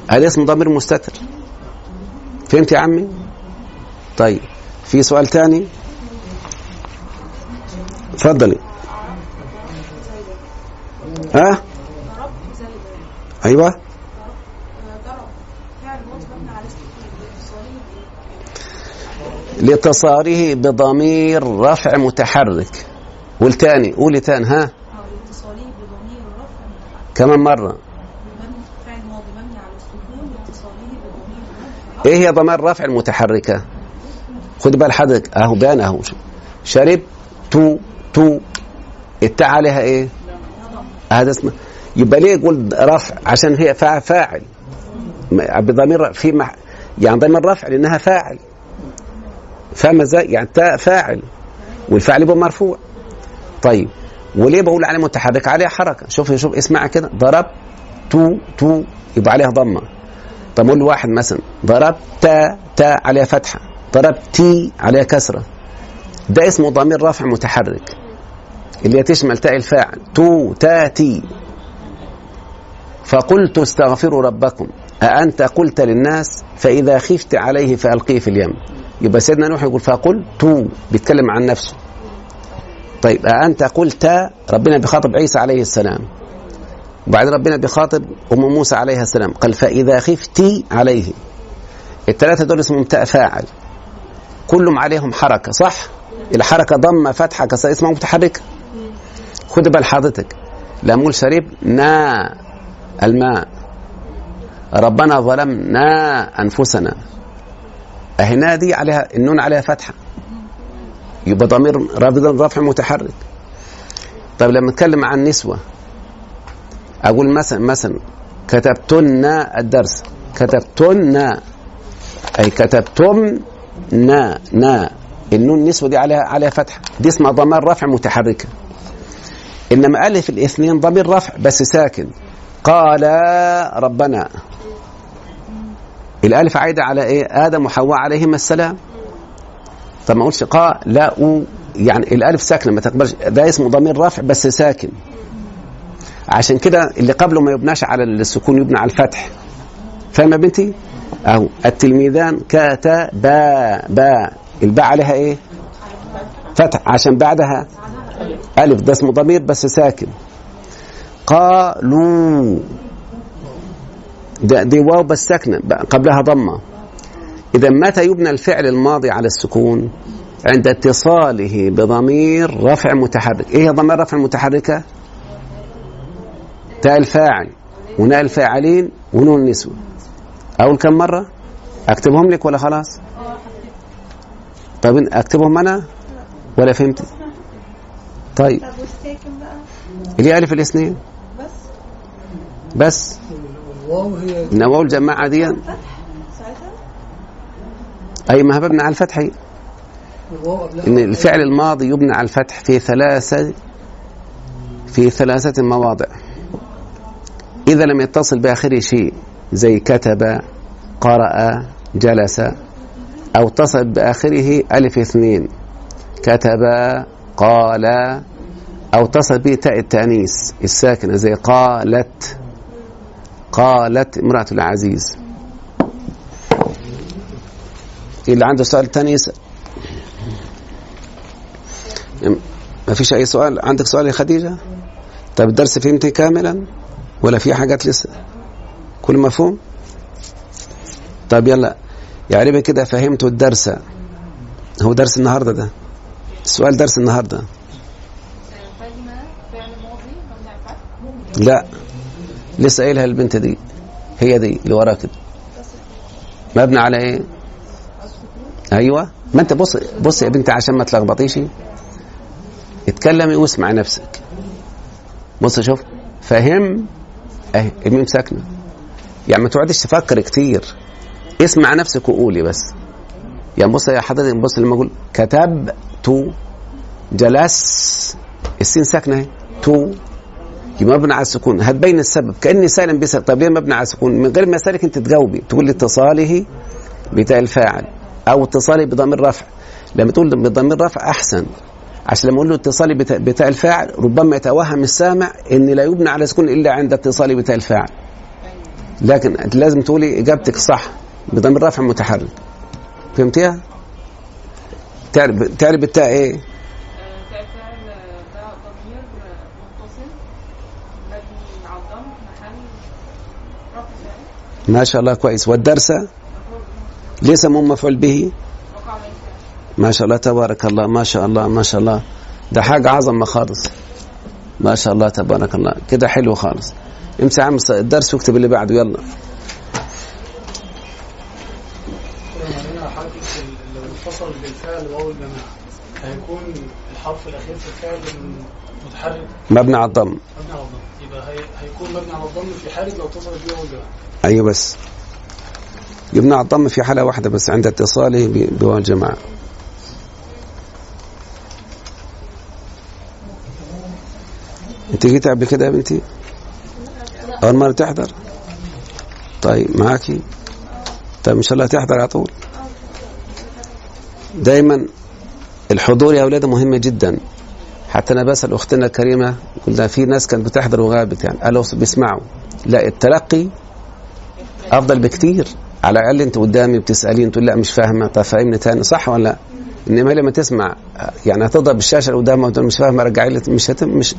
هذا اسم ضمير مستتر. فهمت يا عمي؟ طيب. في سؤال تاني؟ اتفضلي. ها؟ أيوه ضرب فعل ماضي مبني على السكون الاتصالي لاتصاله بضمير رفع متحرك. والتاني قولي تاني ها؟ كمان مرة. إيه هي ضمائر الرفع المتحركة خد بال حضرتك أهو بان أهو. شرب تو تو. التاء عليها إيه؟ هذا اسمه يبقى ليه يقول رفع؟ عشان هي فا- فاعل. بضمير في مح يعني ضمير رفع لأنها فاعل. فاهم إزاي يعني تاء فاعل. والفاعل يبقى مرفوع. طيب. وليه بقول عليه متحرك؟ عليها حركة. شوف شوف اسمعها كده. ضرب تو تو. يبقى عليها ضمة. طب قول واحد مثلا. ضربت تا تا عليها فتحة. ضربتي عليها كسرة. ده اسمه ضمير رفع متحرك. اللي تشمل تاء الفاعل. تو تا تي فقلت استغفروا ربكم. أأنت قلت للناس فإذا خفت عليه فألقيه في اليم. يبقى سيدنا نوح يقول فقلت بيتكلم عن نفسه. طيب أأنت قلت ربنا بيخاطب عيسى عليه السلام. وبعدين ربنا بيخاطب أم موسى عليها السلام. قال فإذا خفت عليه. الثلاثة دول اسمهم تاء فاعل كلهم عليهم حركة صح؟ الحركة ضمة فتحة كسر اسمها متحركة خد بال حضرتك لما نقول شربنا الماء. ربنا ظلمنا أنفسنا. هنا دي عليها النون عليها فتحة. يبقى ضمير رفع متحرك. طيب لما نتكلم عن نسوة أقول مثلا مثلا كتبتن الدرس. كتبتن أي كتبتم نا. نا النون نسوة دي عليها عليها فتحة. دي اسمها ضمير رفع متحركة. إنما ألف الاثنين ضمير رفع بس ساكن. قال ربنا الألف عايدة على إيه؟ آدم وحواء عليهما السلام. طب ما أقولش قا لا أو يعني الألف ساكنة ما تقبلش ده اسمه ضمير رفع بس ساكن. عشان كده اللي قبله ما يبناش على السكون يبنى على الفتح. فاهمة يا بنتي؟ أهو التلميذان كاتا با با. الباء عليها إيه؟ فتح. عشان بعدها ألف ده اسمه ضمير بس ساكن. قالوا. ده دي واو بس ساكنة قبلها ضمة. إذا متى يبنى الفعل الماضي على السكون؟ عند اتصاله بضمير رفع متحرك. إيه هي ضمير رفع المتحركة تاء الفاعل وناء الفاعلين ونون النسوة. أقول كم مرة؟ أكتبهم لك ولا خلاص؟ طيب أكتبهم أنا ولا فهمت؟ طيب. اللي ألف الاثنين؟ بس. والواو هي النواة الجماعة دي؟ أي ما مبني على الفتح هي. إن الفعل الماضي يبنى على الفتح في ثلاثة في ثلاثة مواضع. إذا لم يتصل بآخره شيء زي كتب قرأ جلس أو اتصل بآخره ألف اثنين. كتب قال أو اتصل به تاء التأنيث الساكنة زي قالت. قالت امرأة العزيز. اللي عنده سؤال تاني؟ يسأل ما فيش أي سؤال؟ عندك سؤال يا خديجة؟ طيب الدرس فهمتي كاملا؟ ولا في حاجات لسه؟ كل مفهوم؟ طيب يلا يا عربي كده فهمتوا الدرس. هو درس النهارده ده. السؤال درس النهارده. لا. لسه قايلها البنت دي هي دي اللي وراها كده مبني على إيه؟ أيوه. ما أنت بص بص يا بنتي عشان ما تلخبطيش. اتكلمي واسمع نفسك. بص شوف فهم. اهي الميم ساكنة. يعني ما تقعدش تفكر كتير. اسمع نفسك وقولي بس. يعني بص يا حضرتك بص لما أقول كتبت جلس. السين ساكنة أهي. تو. مبني على السكون. هتبين السبب. كأني سالم بسبب طب ليه مبني على السكون؟ من غير ما أسألك أنت تجاوبي. تقول اتصاله بتاء الفاعل أو اتصالي بضمير رفع. لما تقول بضمير رفع أحسن. عشان لما أقول له اتصالي بتاء, الفاعل ربما يتوهم السامع ان لا يبنى على سكون إلا عند اتصالي بتاء الفاعل. لكن لازم تقولي إجابتك صح. بضمير رفع متحرك. فهمتيها؟ تعرف تعرف التاء إيه؟ آه، تاء الفعل ده ضمير متصل مبني على الضم محل رفع فعل ما شاء الله كويس. والدرس ليس مم مفعول به؟ ما شاء الله تبارك الله ما شاء الله ما شاء الله. ده حاجة عظمة خالص. ما شاء الله تبارك الله. كده حلو خالص. امسح عم الدرس واكتب اللي بعده يلا. بالفعل واو الجماعة هيكون الحرف الأخير في الفعل متحرك مبني على الضم. مبني على الضم يبقى هي... هيكون مبني على الضم في حالة لو اتصلت بيه واو الجماعة أيوه بس على الضم في حالة واحدة بس عند اتصاله بواو الجماعة أنت جيت قبل كده يا بنتي؟ أول مرة تحضر؟ طيب معاكي؟ طيب إن شاء الله تحضر على طول دايما الحضور يا أولاد مهم جدا حتى أنا بسأل أختنا الكريمة قلنا في ناس كانت بتحضر وغابت يعني قالوا بيسمعوا لا التلقي أفضل بكتير. على الأقل أنت قدامي بتسالين تقول لا مش فاهمة. طب فهمني تاني صح ولا لا؟ إنما لما تسمع يعني هتضرب الشاشه اللي قدامها وتقول مش فاهمة رجعي لي مش هتم مش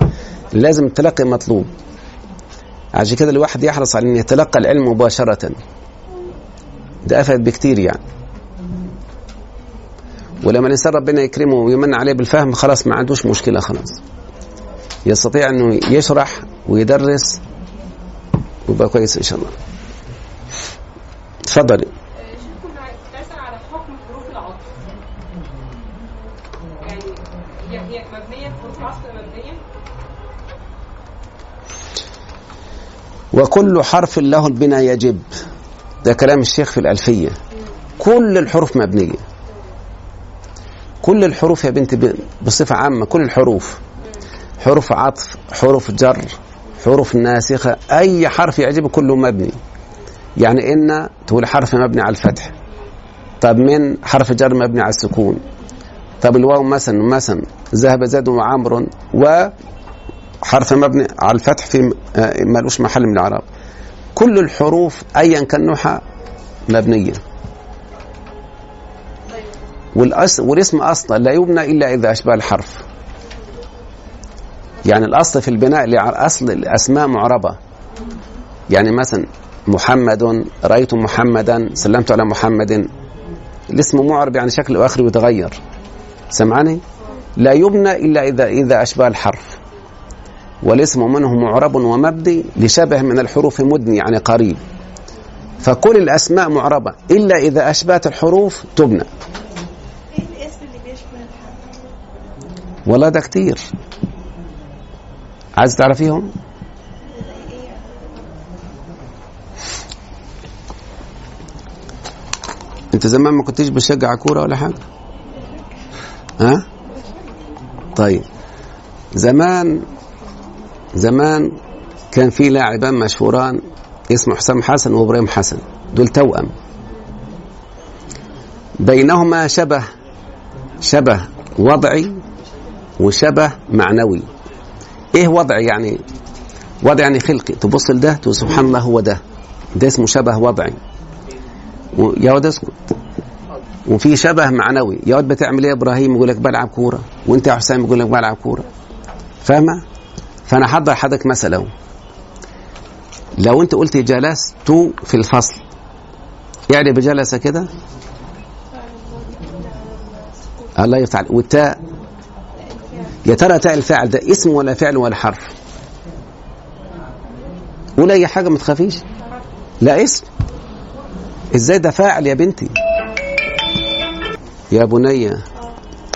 لازم التلقي مطلوب. عشان كده الواحد يحرص على إن يتلقى العلم مباشرة. ده أفيد بكتير يعني. ولما الإنسان ربنا يكرمه ويمن عليه بالفهم خلاص ما عندوش مشكلة خلاص. يستطيع إنه يشرح ويدرس ويبقى كويس إن شاء الله. مبنية وكل حرف له البناء يجب. ده كلام الشيخ في الألفية. كل الحروف مبنية. كل الحروف يا بنت ب- بصفة عامة كل الحروف. حروف عطف حروف جر حروف ناسخة أي حرف يعجبك كله مبني. يعني إن تقول حرف مبني على الفتح. طب من حرف جر مبني على السكون. طب الواو مثلا مثلا ذهب زيد وعمر و حرف مبني على الفتح في آه، مالوش محل من الإعراب. كل الحروف ايا كان نوعها مبنية. والأس والاسم أصلا لا يبنى إلا إذا أشبه الحرف. يعني الأصل في البناء أصل الأسماء معربة. يعني مثلا محمد رأيت محمدا سلمت على محمد. الاسم معرب يعني شكله آخر يتغير. سمعني؟ لا يبنى إلا إذا إذا أشبه الحرف. والاسم منه معرب ومبني لشبه من الحروف مدني يعني قريب. فكل الأسماء معربة إلا إذا أشبهت الحروف تبنى. والله ده كتير. عايز تعرفيهم زي إيه يعني انت زمان ما كنتش بتشجع كورة ولا حاجة؟ ها؟ طيب. زمان زمان كان في لاعبان مشهوران اسمه حسام حسن وابراهيم حسن. دول توأم. بينهما شبه شبه وضعي وشبه معنوي. إيه وضع يعني؟ وضع يعني خلقي. تبص لده تقول سبحان الله هو ده. ده اسمه شبه وضعي. واد اسكت وفي شبه معنوي. واد بتعمل إيه؟ يا إبراهيم يقول لك بلعب كورة وأنت يا حسام يقول لك بلعب كورة. فاهمة؟ فأنا حضر حضرتك مثل أهو. لو أنت قلت جلست في الفصل يعني بجلس كده؟ الله يفتح عليك. والتاء يا ترى تاء الفاعل ده اسم ولا فعل ولا حرف؟ ولا أي حاجة ما تخافيش. لا اسم. إزاي ده فاعل يا بنتي؟ يا بني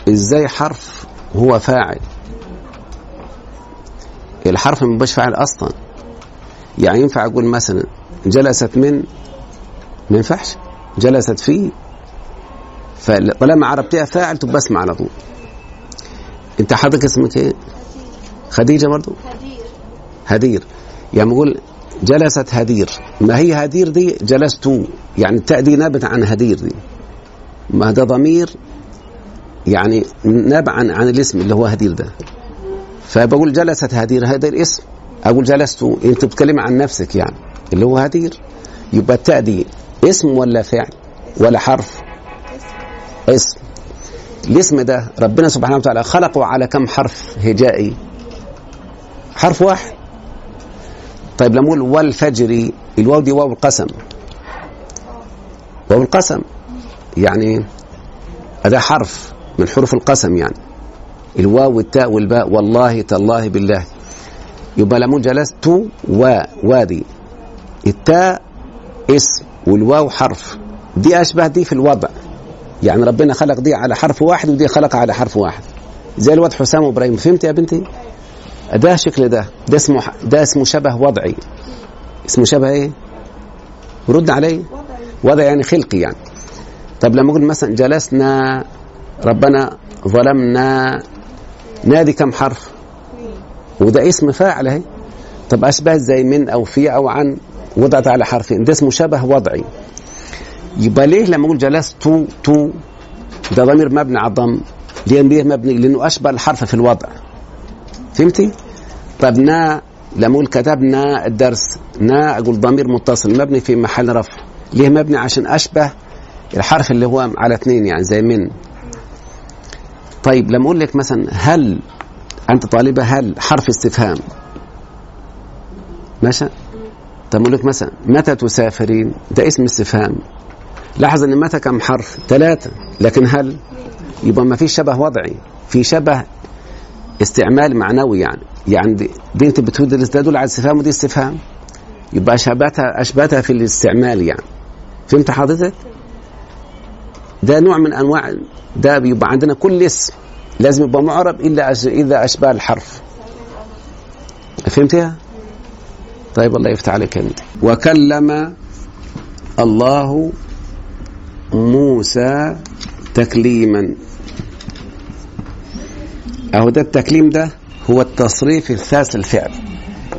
إزاي حرف هو فاعل؟ الحرف ما بيبقاش فاعل أصلا. يعني ينفع أقول مثلا جلست من؟ ما ينفعش. جلست فيه فطالما عربتها فاعل تبقى اسم على طول. انت حضرتك اسمك إيه؟ خديجة برضو؟ هدير. هدير. يعني بقول جلست هدير. ما هي هدير دي؟ جلست. يعني التاء دي نابت عن هدير دي. ما ده ضمير يعني نابع عن, عن الاسم اللي هو هدير ده. فبقول جلست هدير هذا الاسم أقول جلست انت بتتكلم عن نفسك يعني اللي هو هدير. يبقى التاء دي اسم ولا فعل ولا حرف؟ اسم. الاسم ده ربنا سبحانه وتعالى خلقه على كم حرف هجائي؟ حرف واحد. طيب لما نقول والفجر الواو دي واو القسم. واو القسم يعني هذا حرف من حروف القسم يعني. الواو والتاء والباء والله تالله بالله. يبقى لما جلست و وادي التاء اسم والواو حرف. دي أشبه دي في الوضع. يعني ربنا خلق دي على حرف واحد ودي خلق على حرف واحد. زي الواد حسام وإبراهيم. فهمت يا بنتي؟ ده شكل ده. ده اسمه ده اسمه شبه وضعي. اسمه شبه إيه؟ رد علي. وضعي وضع يعني خلقي يعني. طب لما أقول مثلا جلسنا ربنا ظلمنا نادي كم حرف؟ وده اسم فاعل اهي طب أشبه زي من أو في أو عن وضعت على حرفين. ده اسمه شبه وضعي. يبقى ليه لما أقول جلست تو تو؟ ده ضمير مبني على الضم. ليه مبني؟ لأنه أشبه الحرف في الوضع. فهمتي؟ طب نا لما أقول كتبنا الدرس نا أقول ضمير متصل مبني في محل رفع. ليه مبني؟ عشان أشبه الحرف اللي هو على اثنين يعني زي من. طيب لما أقول لك مثلا هل أنت طالبة هل حرف استفهام. ماشي؟ طب أقول لك مثلا متى تسافرين؟ ده اسم استفهام. لاحظ إن متى كم حرف؟ ثلاثة. لكن هل؟ يبقى ما فيش شبه وضعي. في شبه استعمال معنوي يعني. يعني دي, دي أنت بتدل تدل على استفهام ودي استفهام. يبقى اشبهتها أشبهتها في الاستعمال يعني. فهمت حضرتك؟ ده نوع من أنواع ده بيبقى عندنا كل اسم لازم يبقى معرب إلا اذا اشبه الحرف. فهمتها؟ طيب الله يفتح عليك انت وكلم الله موسى تكليما. أهو ده التكليم ده هو التصريف الثالث الفعل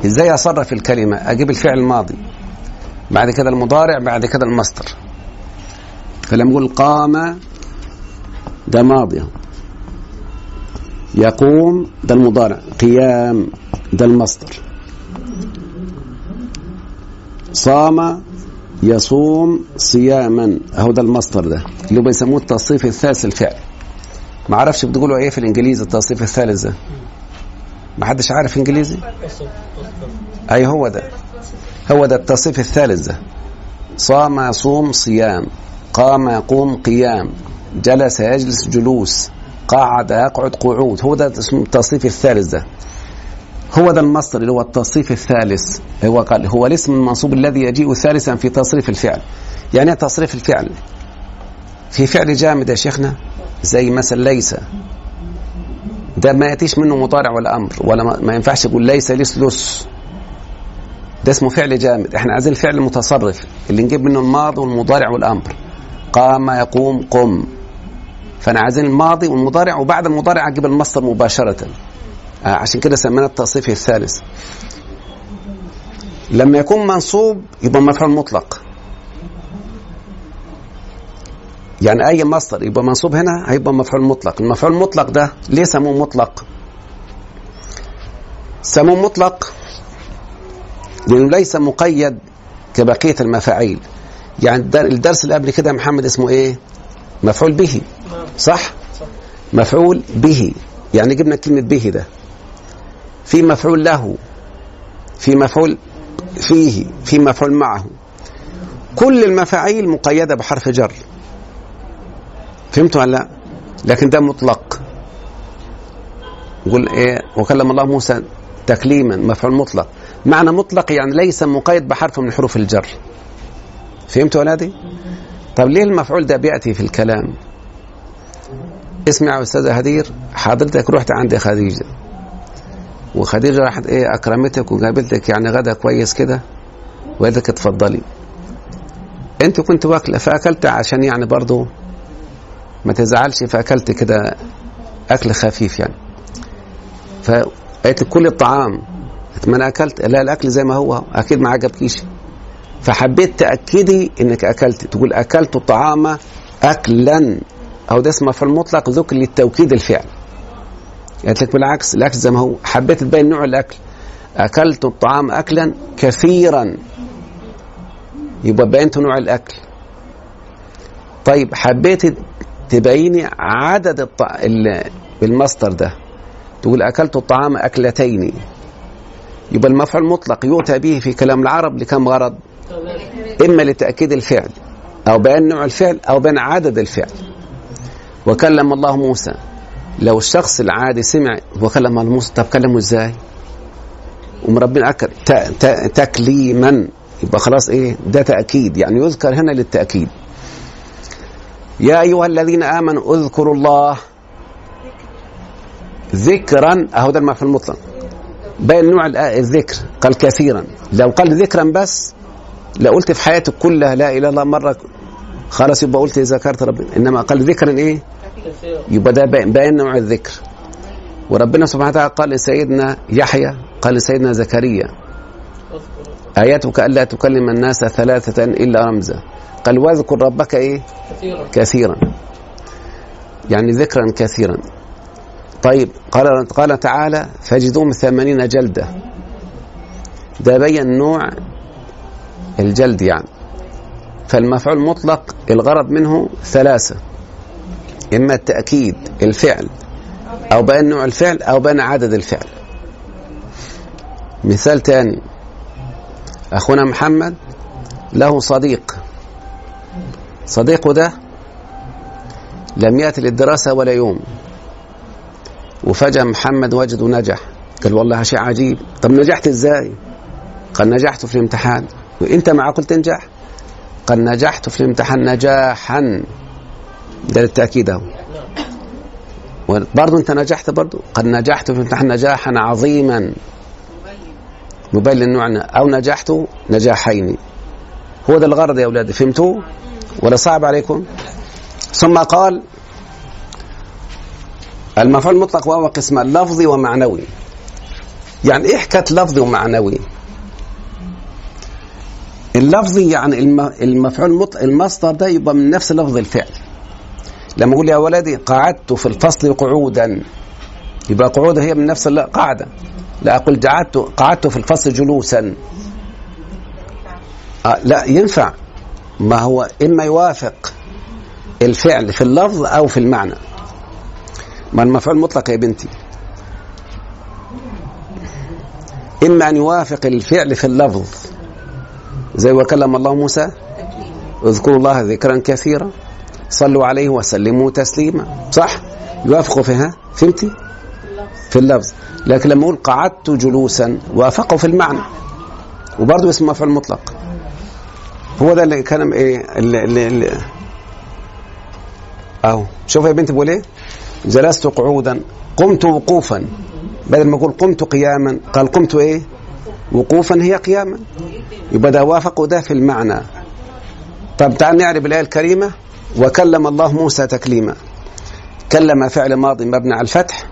إزاي أصرف الكلمة؟ أجيب الفعل الماضي. بعد كده المضارع بعد كده المصدر. فلما نقول قام ده ماضي. يقوم ده المضارع. قيام ده المصدر. صام يصوم صياما. اهو ده المصدر ده. اللي بيسموه التصريف الثالث الفعل. ما أعرفش بتقولوا إيه في الانجليزي التصريف الثالث ده. ما حدش عارف انجليزي؟ أي هو ده. هو ده التصريف الثالث. ده صام يصوم صيام. قام يقوم قيام. جلس يجلس جلوس. قعد يقعد قعود. هو ده التصريف الثالث. ده هو ده المصدر اللي هو التصريف الثالث. هو قال هو الاسم المنصوب الذي يجيء ثالثا في تصريف الفعل. يعني إيه تصريف الفعل؟ في فعل جامد يا شيخنا؟ زي مثلا ليس. ده ما يأتيش منه مضارع ولا أمر ولا ما, ما ينفعش يقول ليس لسلس ده اسمه فعل جامد. إحنا عايزين الفعل المتصرف اللي نجيب منه الماضي والمضارع والأمر. قام يقوم قم. فأنا عايزين الماضي والمضارع وبعد المضارع أجيب المصدر مباشرة. آه، عشان كده سميناه التصريف الثالث. لما يكون منصوب يبقى مفعول مطلق. يعني أي مصدر يبقى منصوب هنا هيبقى مفعول مطلق. المفعول المطلق ده ليه سموه مطلق؟ سموه مطلق لأنه ليس مقيد كبقية المفاعيل. يعني الدرس اللي قبل كده محمد اسمه إيه؟ مفعول به. صح؟ مفعول به. يعني جبنا كلمة به ده. في مفعول له. في مفعول فيه. في مفعول معه. كل المفاعيل مقيدة بحرف جر. فهمتوا ولا لا؟ لكن ده مطلق. يقول إيه؟ وكلم الله موسى تكليما. مفعول مطلق. معنى مطلق يعني ليس مقيد بحرف من حروف الجر. فهمت ولادي؟ طب ليه المفعول ده بيأتي في الكلام؟ اسمع يا أستاذة هدير حضرتك رحت عند خديجة. وخديجة راحت إيه أكرمتك وقابلتك يعني غدا كويس كده؟ وقالت لك اتفضلي. أنت كنت واكلة فأكلت عشان يعني برضه ما تزعلش فأكلت كده أكل خفيف يعني. فقالت كل الطعام. ما أنا أكلت. لا الأكل زي ما هو. أكيد ما عجبكيش. فحبيت تأكدي إنك أكلت. تقول أكلت الطعام اكلا. أو ده اسمه في المطلق ذكر للتوكيد الفعل. قالت لك بالعكس الأكل زي ما هو. حبيت تبين نوع الأكل. أكلت الطعام اكلا كثيرا. يبقى بينت نوع الأكل. طيب حبيت تبيني عدد الط... بالمصدر ده. تقول أكلت الطعام أكلتين. يبقى المفعول مطلق يؤتى به في كلام العرب لكم غرض إما لتأكيد الفعل أو بيان نوع الفعل أو بيان عدد الفعل. وكلم الله موسى. لو الشخص العادي سمع وكلم الله موسى طب كلمه إزاي؟ ومربنا أكد. تكليما. يبقى خلاص إيه؟ ده تأكيد. يعني يذكر هنا للتأكيد. يا أيها الذين آمنوا اذكروا الله ذكرا. أهو ده المفعول المطلق. بين نوع الذكر قال كثيرا. لو قال ذكرا بس لقلت في حياتك كلها لا إله إلا الله مرة خلاص يبقى قلت ذكرت ربنا إنما قال ذكرا إيه؟ يبقى ده بين نوع الذكر. وربنا سبحانه وتعالى قال لسيدنا يحيى قال لسيدنا زكريا آياتك ألا تكلم الناس ثلاثة إلا رمزا. قال واذكر ربك إيه؟ كثيرا, كثيرا. يعني ذكرا كثيرا. طيب قال قال تعالى فاجدوهم ثمانين جلدة. ده بين نوع الجلد يعني. فالمفعول مطلق الغرض منه ثلاثة إما التأكيد الفعل أو بأن نوع الفعل أو بأن عدد الفعل. مثال تاني أخونا محمد له صديق. صديقه ده لم يأتي للدراسة ولا يوم. وفجأة محمد وجد ونجح قال والله شيء عجيب. طب نجحت إزاي؟ قال نجحت في الامتحان. وإنت ما عقلت تنجح قال نجحت في الامتحان نجاحا. ده للتأكيد أهو. برضه انت نجحت برضه قد نجحت في الامتحان نجاحا عظيما. مبين للنوع أو نجحت نجاحين. هو ده الغرض يا أولاد. فهمتوا؟ ولا صعب عليكم؟ ثم قال المفعول المطلق وهو قسمان لفظي ومعنوي. يعني إيه حكاية لفظي ومعنوي؟ اللفظي يعني المفعول المصدر ده يبقى من نفس لفظ الفعل. لما أقول يا ولدي قعدت في الفصل قعودا يبقى قعودا هي من نفس القاعدة لا أقول قعدت قعدت في الفصل جلوسا. آه لا ينفع. ما هو إما يوافق الفعل في اللفظ أو في المعنى. ما المفعول المطلق يا بنتي. إما أن يوافق الفعل في اللفظ. زي وكلم الله موسى. اذكروا الله ذكرا كثيرا. صلوا عليه وسلموا تسليما. صح؟ يوافقوا فيها فهمتي؟ في اللفظ. لكن لما أقول قعدت جلوسا وافقوا في المعنى. وبرضه اسم مفعول مطلق. هو ده اللي كان إيه اللي, اللي, اللي أهو. شوف يا بنت بقول إيه؟ جلست قعودا قمت وقوفا. بدل ما أقول قمت قياما قال قمت إيه؟ وقوفا هي قياما. يبقى ده وافق وده في المعنى. طب تعال نعرف الآية الكريمة. وكلم الله موسى تكليما. كلم فعل ماضي مبني على الفتح.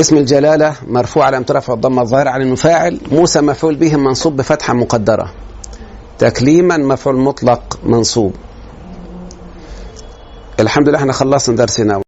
اسم الجلالة مرفوع على رفع الضمه الظاهره على المفاعل. موسى مفعول به منصوب بفتحة مقدرة. تكليما مفعول مطلق منصوب. الحمد لله إحنا خلصنا درسنا.